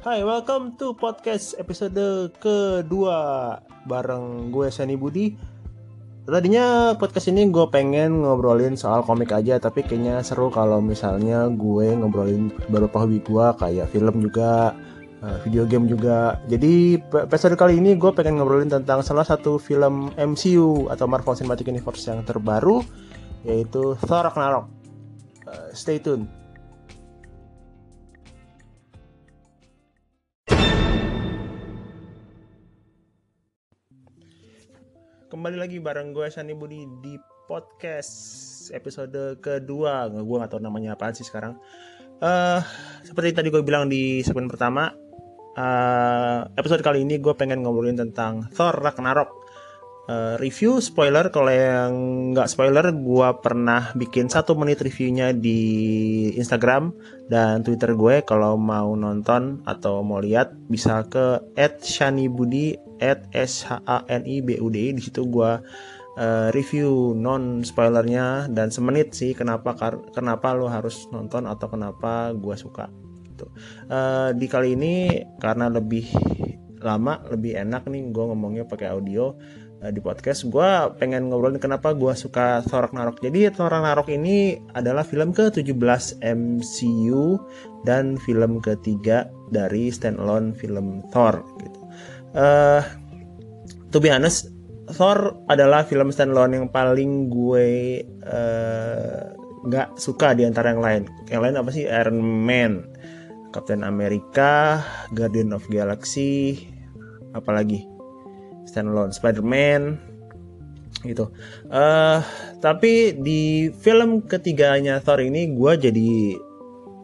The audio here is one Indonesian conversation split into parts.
Hai, welcome to podcast episode kedua bareng gue Sani Budi. Tadinya podcast ini gue pengen ngobrolin soal komik aja, tapi kayaknya seru kalau misalnya gue ngobrolin beberapa hobi gue kayak film juga, eh, video game juga. Jadi episode kali ini gue pengen ngobrolin tentang salah satu film MCU atau Marvel Cinematic Universe yang terbaru, yaitu Thor Ragnarok. Eh, stay tune. Kembali lagi bareng gue Sani Budi di podcast episode kedua. Gue gak tahu namanya apaan sih sekarang. Uh, seperti tadi gue bilang di segmen pertama, uh, episode kali ini gue pengen ngobrolin tentang Thor Ragnarok. Uh, review spoiler kalau yang nggak spoiler gue pernah bikin satu menit reviewnya di Instagram dan Twitter gue kalau mau nonton atau mau lihat bisa ke @shanibudi at s h a n i b u d di situ gue uh, review non spoilernya dan semenit sih kenapa kenapa lo harus nonton atau kenapa gue suka gitu. Uh, di kali ini karena lebih lama lebih enak nih gue ngomongnya pakai audio uh, di podcast gue pengen ngobrolin kenapa gue suka Thor Ragnarok jadi Thor Ragnarok ini adalah film ke-17 MCU dan film ketiga dari standalone film Thor gitu uh, to be honest Thor adalah film standalone yang paling gue eh, nggak uh, suka di antara yang lain. Yang lain apa sih? Iron Man, Captain America, Guardian of Galaxy, apalagi standalone Spider-Man gitu. Uh, tapi di film ketiganya Thor ini gue jadi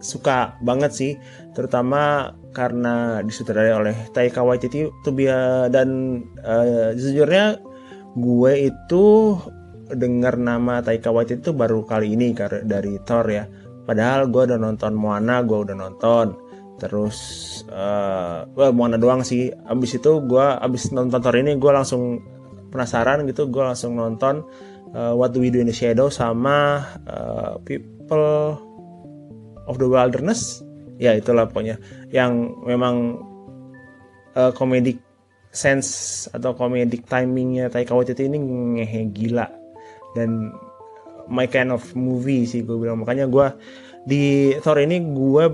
suka banget sih, terutama karena disutradarai oleh Taika Waititi be a, dan uh, sejujurnya gue itu dengar nama Taika Waititi itu baru kali ini dari Thor ya. Padahal gue udah nonton Moana gue udah nonton. Terus uh, well Moana doang sih. Abis itu gue abis nonton Thor ini gue langsung penasaran gitu. Gue langsung nonton uh, What Do We Do in the Shadow sama uh, People of the Wilderness ya itulah pokoknya. Yang memang uh, comedic sense atau comedic timingnya Taika Waititi ini ngehe gila. Dan my kind of movie sih gue bilang. Makanya gue di Thor ini gue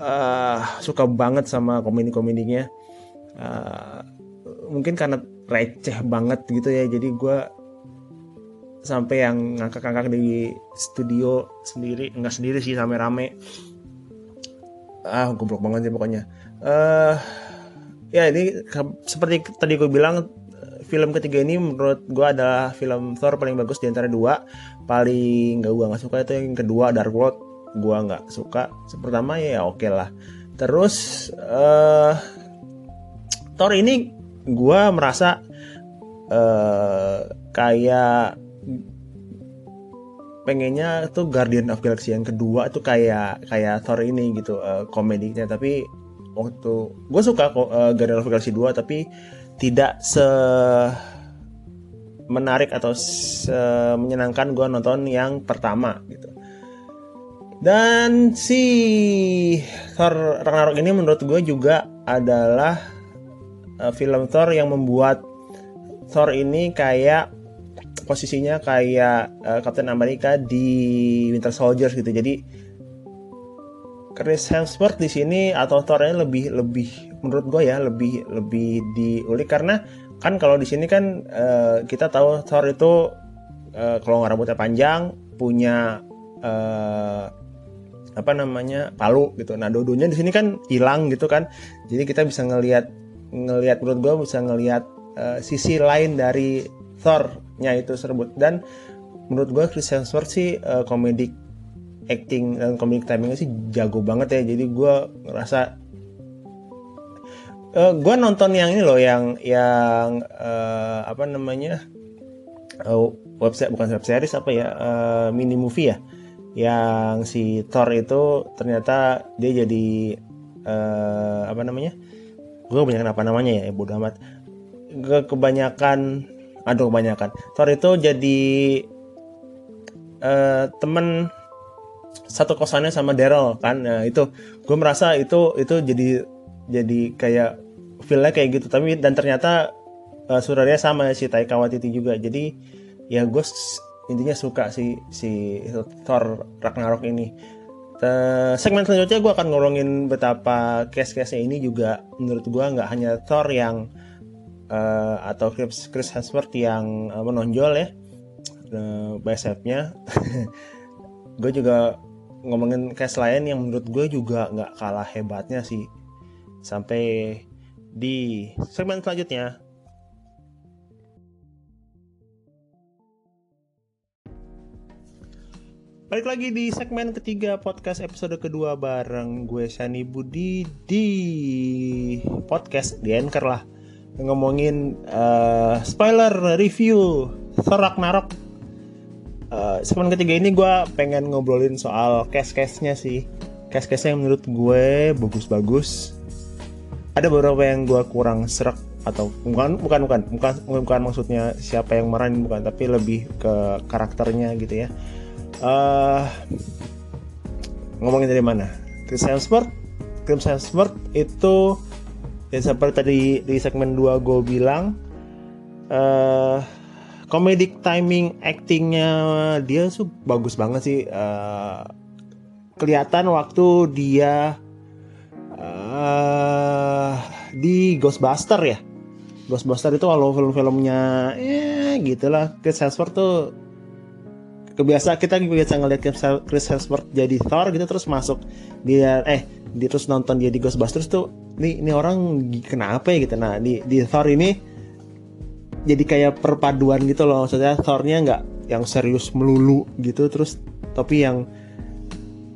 uh, suka banget sama komedi-komedinya. Uh, mungkin karena receh banget gitu ya. Jadi gue sampai yang ngangkat-ngangkat di studio sendiri nggak sendiri sih sampai rame ah goblok banget sih pokoknya. Uh, ya ini seperti tadi gue bilang film ketiga ini menurut gue adalah film Thor paling bagus di antara dua. Paling gak gue nggak suka itu yang kedua Dark World. Gue nggak suka. Pertama ya oke okay lah. Terus uh, Thor ini gue merasa uh, kayak pengennya tuh Guardian of Galaxy yang kedua tuh kayak kayak Thor ini gitu uh, komedinya tapi waktu gue suka kok uh, Guardian of Galaxy 2 tapi tidak se menarik atau se menyenangkan gue nonton yang pertama gitu. Dan si Thor Ragnarok ini menurut gue juga adalah uh, film Thor yang membuat Thor ini kayak posisinya kayak uh, Captain America di Winter Soldier gitu. Jadi Chris Hemsworth di sini atau Thor-nya lebih lebih menurut gue ya lebih lebih diulik karena kan kalau di sini kan uh, kita tahu Thor itu uh, kalau nggak rambutnya panjang punya apa namanya palu gitu. Nah dodonya di sini kan hilang gitu kan. Jadi kita bisa ngelihat ngelihat menurut gue bisa ngelihat sisi lain dari Thor-nya itu tersebut. Dan menurut gue Chris Hemsworth sih uh, comedic acting dan comedic timingnya sih jago banget ya. Jadi gue ngerasa uh, eh, gue nonton yang ini loh yang yang uh, apa namanya uh, website bukan web series apa ya uh, mini movie ya. Yang si Thor itu ternyata dia jadi uh, apa namanya gue kebanyakan apa namanya ya bodoh amat. Kebanyakan aduh kebanyakan. Thor itu jadi uh, temen satu kosannya sama Daryl kan. Nah, itu gue merasa itu itu jadi jadi kayak feelnya kayak gitu. Tapi dan ternyata uh, sama si Taika Waititi juga. Jadi ya gue intinya suka si si Thor Ragnarok ini. Uh, segmen selanjutnya gue akan ngolongin betapa case-case ini juga. Menurut gue nggak hanya Thor yang uh, atau Chris, Chris Hemsworth yang uh, menonjol ya. Uh, bicepnya. Gue juga ngomongin case lain yang menurut gue juga nggak kalah hebatnya sih. Sampai di segmen selanjutnya. Balik lagi di segmen ketiga podcast episode kedua bareng gue Shani Budi di podcast di Anchor lah ngomongin uh, spoiler review Thor Ragnarok. Uh, segmen ketiga ini gue pengen ngobrolin soal case-case-nya sih. Case-case yang menurut gue bagus-bagus. Ada beberapa yang gue kurang serak atau bukan bukan bukan bukan bukan maksudnya siapa yang meranin bukan tapi lebih ke karakternya gitu ya uh, ngomongin dari mana Chris Hemsworth Chris Hemsworth itu ya seperti tadi di segmen 2 gue bilang uh, comedic timing actingnya dia tuh bagus banget sih. Uh, kelihatan waktu dia uh, di Ghostbuster ya. Ghostbuster itu kalau film-filmnya eh gitulah. Chris Hemsworth tuh kebiasa kita biasa ngeliat Chris Hemsworth jadi Thor gitu terus masuk dia eh dia terus nonton dia di Ghostbusters tuh nih ini orang kenapa ya? Gitu. Nah di di Thor ini jadi kayak perpaduan gitu loh. Maksudnya Thornya nggak yang serius melulu gitu terus tapi yang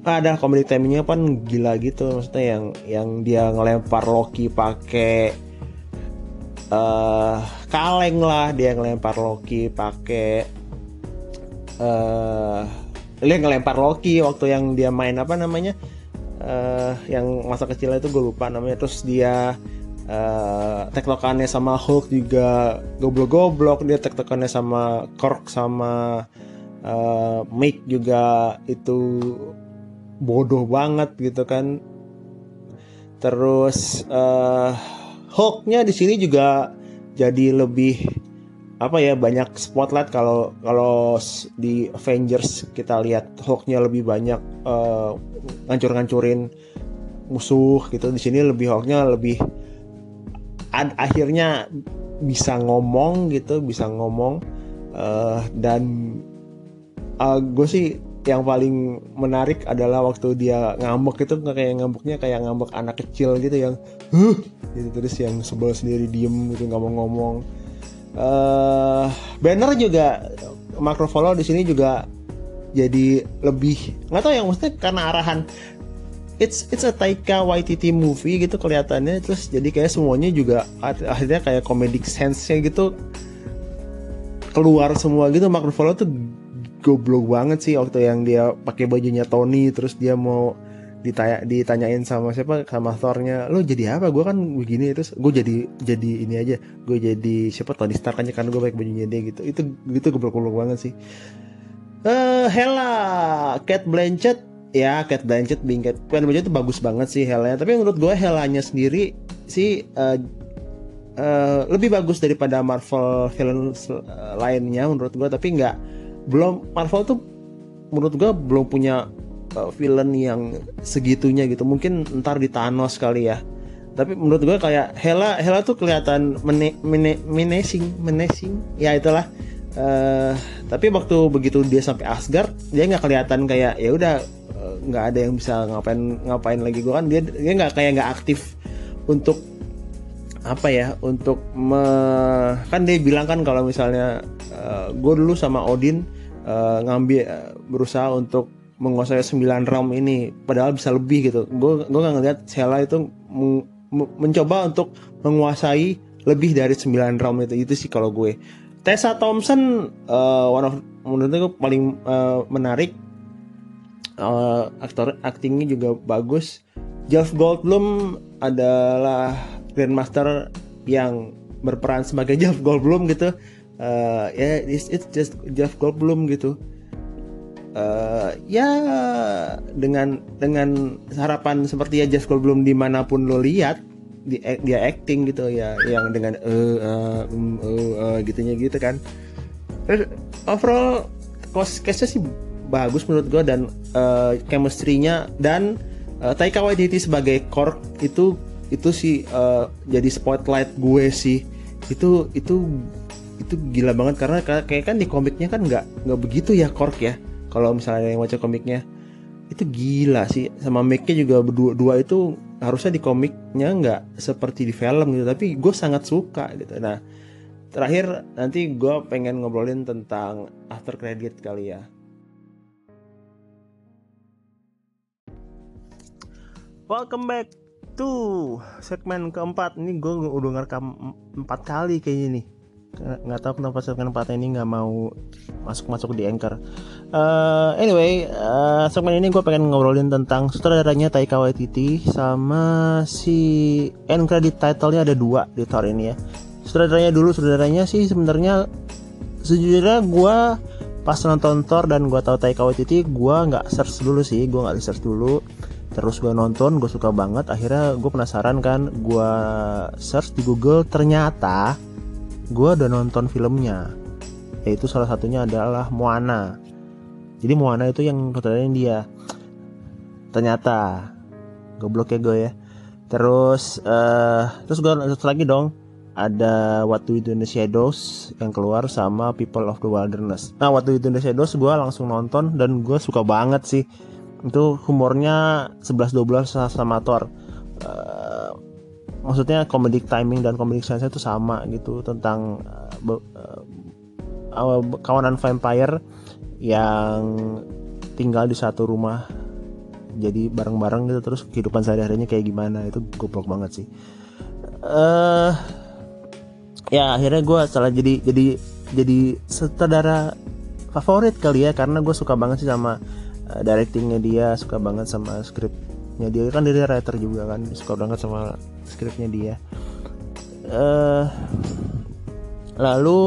ada komedi timingnya kan gila gitu. Maksudnya yang yang dia ngelempar Loki pakai uh, kaleng lah dia ngelempar Loki pakai uh, dia ngelempar Loki waktu yang dia main apa namanya uh, yang masa kecil itu gue lupa namanya. Terus dia uh, tektokannya sama Hulk juga goblok-goblok. Dia tektokannya sama Korg sama uh, Mick juga itu bodoh banget gitu kan. Terus uh, Hulknya di sini juga jadi lebih apa ya banyak spotlight kalau kalau di Avengers kita lihat Hulknya lebih banyak uh, ngancur-ngancurin musuh gitu. Di sini lebih Hulknya lebih ad, akhirnya bisa ngomong gitu bisa ngomong uh, dan uh, gue sih yang paling menarik adalah waktu dia ngambek itu kayak ngambeknya kayak ngambek anak kecil gitu yang huh? gitu terus yang sebel sendiri diem gitu nggak mau ngomong uh, banner juga macro follow di sini juga jadi lebih nggak tahu yang maksudnya karena arahan it's it's a Taika Waititi movie gitu kelihatannya terus jadi kayak semuanya juga akhirnya kayak comedic sense-nya gitu keluar semua gitu. Macro follow tuh goblok banget sih waktu yang dia pakai bajunya Tony terus dia mau ditanya ditanyain sama siapa sama Thornya lo jadi apa? Gue kan begini. Terus gue jadi jadi ini aja. Gue jadi siapa? Tony Stark aja kan gue baik bajunya dia gitu. Itu gitu goblok-goblok banget sih. Eh uh, Hela Cat Blanchett. Ya Cat Blanchett being Cat Blanchett itu bagus banget sih Hela. Tapi menurut gue Helanya sendiri sih uh, uh, lebih bagus daripada Marvel film lainnya menurut gue tapi nggak belum Marvel tuh menurut gue belum punya uh, villain yang segitunya gitu. Mungkin ntar di Thanos kali ya. Tapi menurut gue kayak Hela Hela tuh kelihatan mene, mene, menacing menacing. Ya itulah. Uh, tapi waktu begitu dia sampai Asgard dia nggak kelihatan kayak ya udah eh, nggak uh, ada yang bisa ngapain ngapain lagi. Gue kan dia dia nggak kayak nggak aktif untuk apa ya untuk me, kan dia bilang kan kalau misalnya uh, gue dulu sama Odin uh, ngambil uh, berusaha untuk menguasai 9 round ini padahal bisa lebih gitu. Gue gue ngeliat Sela itu mencoba untuk menguasai lebih dari 9 round itu. Itu sih kalau gue. Tessa Thompson uh, one of menurut gue paling uh, menarik uh, aktor aktingnya juga bagus. Jeff Goldblum adalah Grandmaster yang berperan sebagai Jeff Goldblum gitu. Uh, ya yeah, it's, it's just Jeff Goldblum gitu uh, ya dengan dengan harapan seperti ya Jeff Goldblum di mana pun lo lihat dia, dia acting gitu ya yang dengan eh uh, um, uh, uh, gitunya gitu kan. Terus overall case sih bagus menurut gue dan uh, chemistry-nya dan uh, Taika Waititi sebagai Korg itu itu sih uh, jadi spotlight gue sih. Itu itu itu gila banget karena kayak kan di komiknya kan nggak nggak begitu ya Korg ya kalau misalnya yang baca komiknya itu gila sih. Sama make-nya juga berdua dua itu harusnya di komiknya nggak seperti di film gitu tapi gue sangat suka gitu. Nah terakhir nanti gue pengen ngobrolin tentang after credit kali ya. Welcome back to segmen keempat. Ini gue udah ngerekam empat kali kayaknya nih nggak tahu kenapa segmen empat ini nggak mau masuk masuk di anchor. Uh, anyway uh, segmen ini gue pengen ngobrolin tentang sutradaranya Taika Waititi sama si end credit title-nya ada dua di Thor ini ya. Sutradaranya dulu sutradaranya sih sebenarnya sejujurnya gue pas nonton Thor dan gue tahu Taika Waititi gue nggak search dulu sih gue nggak research dulu. Terus gue nonton gue suka banget akhirnya gue penasaran kan gue search di Google ternyata gue udah nonton filmnya yaitu salah satunya adalah Moana. Jadi Moana itu yang sutradaranya dia ternyata goblok ya gue ya. Terus uh, terus gue lanjut lagi dong. Ada What We Do in the Shadows yang keluar sama People of the Wilderness. Nah What We Do in the Shadows gue langsung nonton dan gue suka banget sih. Itu humornya 11-12 sama Thor. Uh, maksudnya comedic timing dan comedic sense itu sama gitu tentang uh, kawanan vampire yang tinggal di satu rumah jadi bareng-bareng gitu terus kehidupan sehari-harinya kayak gimana itu goblok banget sih. Uh, ya akhirnya gue salah jadi jadi jadi sutradara favorit kali ya karena gue suka banget sih sama uh, directingnya dia suka banget sama skripnya dia. Kan dari writer juga kan suka banget sama skripnya dia. Uh, lalu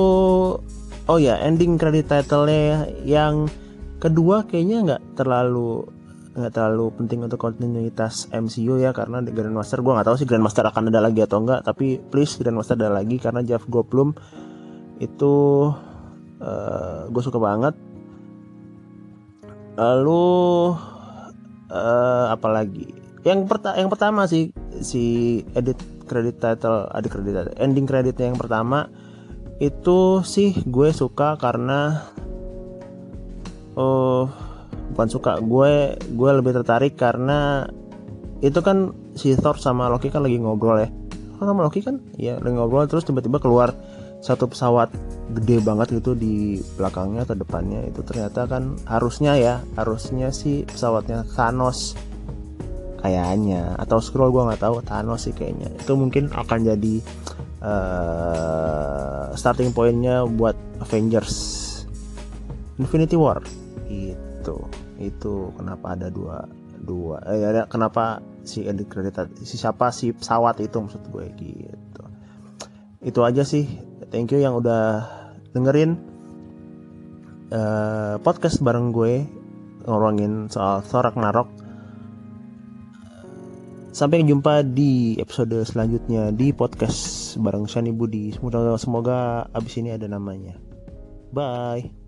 oh ya ending credit title-nya yang kedua kayaknya nggak terlalu nggak terlalu penting untuk kontinuitas MCU ya karena di Grandmaster gue nggak tahu sih Grandmaster akan ada lagi atau enggak tapi please Grandmaster ada lagi karena Jeff Goldblum itu uh, eh, gue suka banget. Lalu uh, apa lagi yang perta yang pertama sih si edit credit title edit credit ending kreditnya yang pertama itu sih gue suka karena oh bukan suka gue gue lebih tertarik karena itu kan si Thor sama Loki kan lagi ngobrol ya. Sama Loki kan? Ya lagi ngobrol terus tiba-tiba keluar satu pesawat gede banget gitu di belakangnya atau depannya itu ternyata kan harusnya ya harusnya sih pesawatnya Thanos kayaknya. Atau scroll gue nggak tahu Thanos sih kayaknya. Itu mungkin akan jadi uh, starting pointnya buat Avengers Infinity War. Itu itu kenapa ada dua dua eh, ada kenapa si edit credit si siapa si pesawat itu maksud gue gitu. Itu aja sih thank you yang udah dengerin uh, podcast bareng gue ngorongin soal Thor Ragnarok Sampai jumpa di episode selanjutnya di podcast bareng Shani Budi. Semoga semoga abis ini ada namanya. Bye.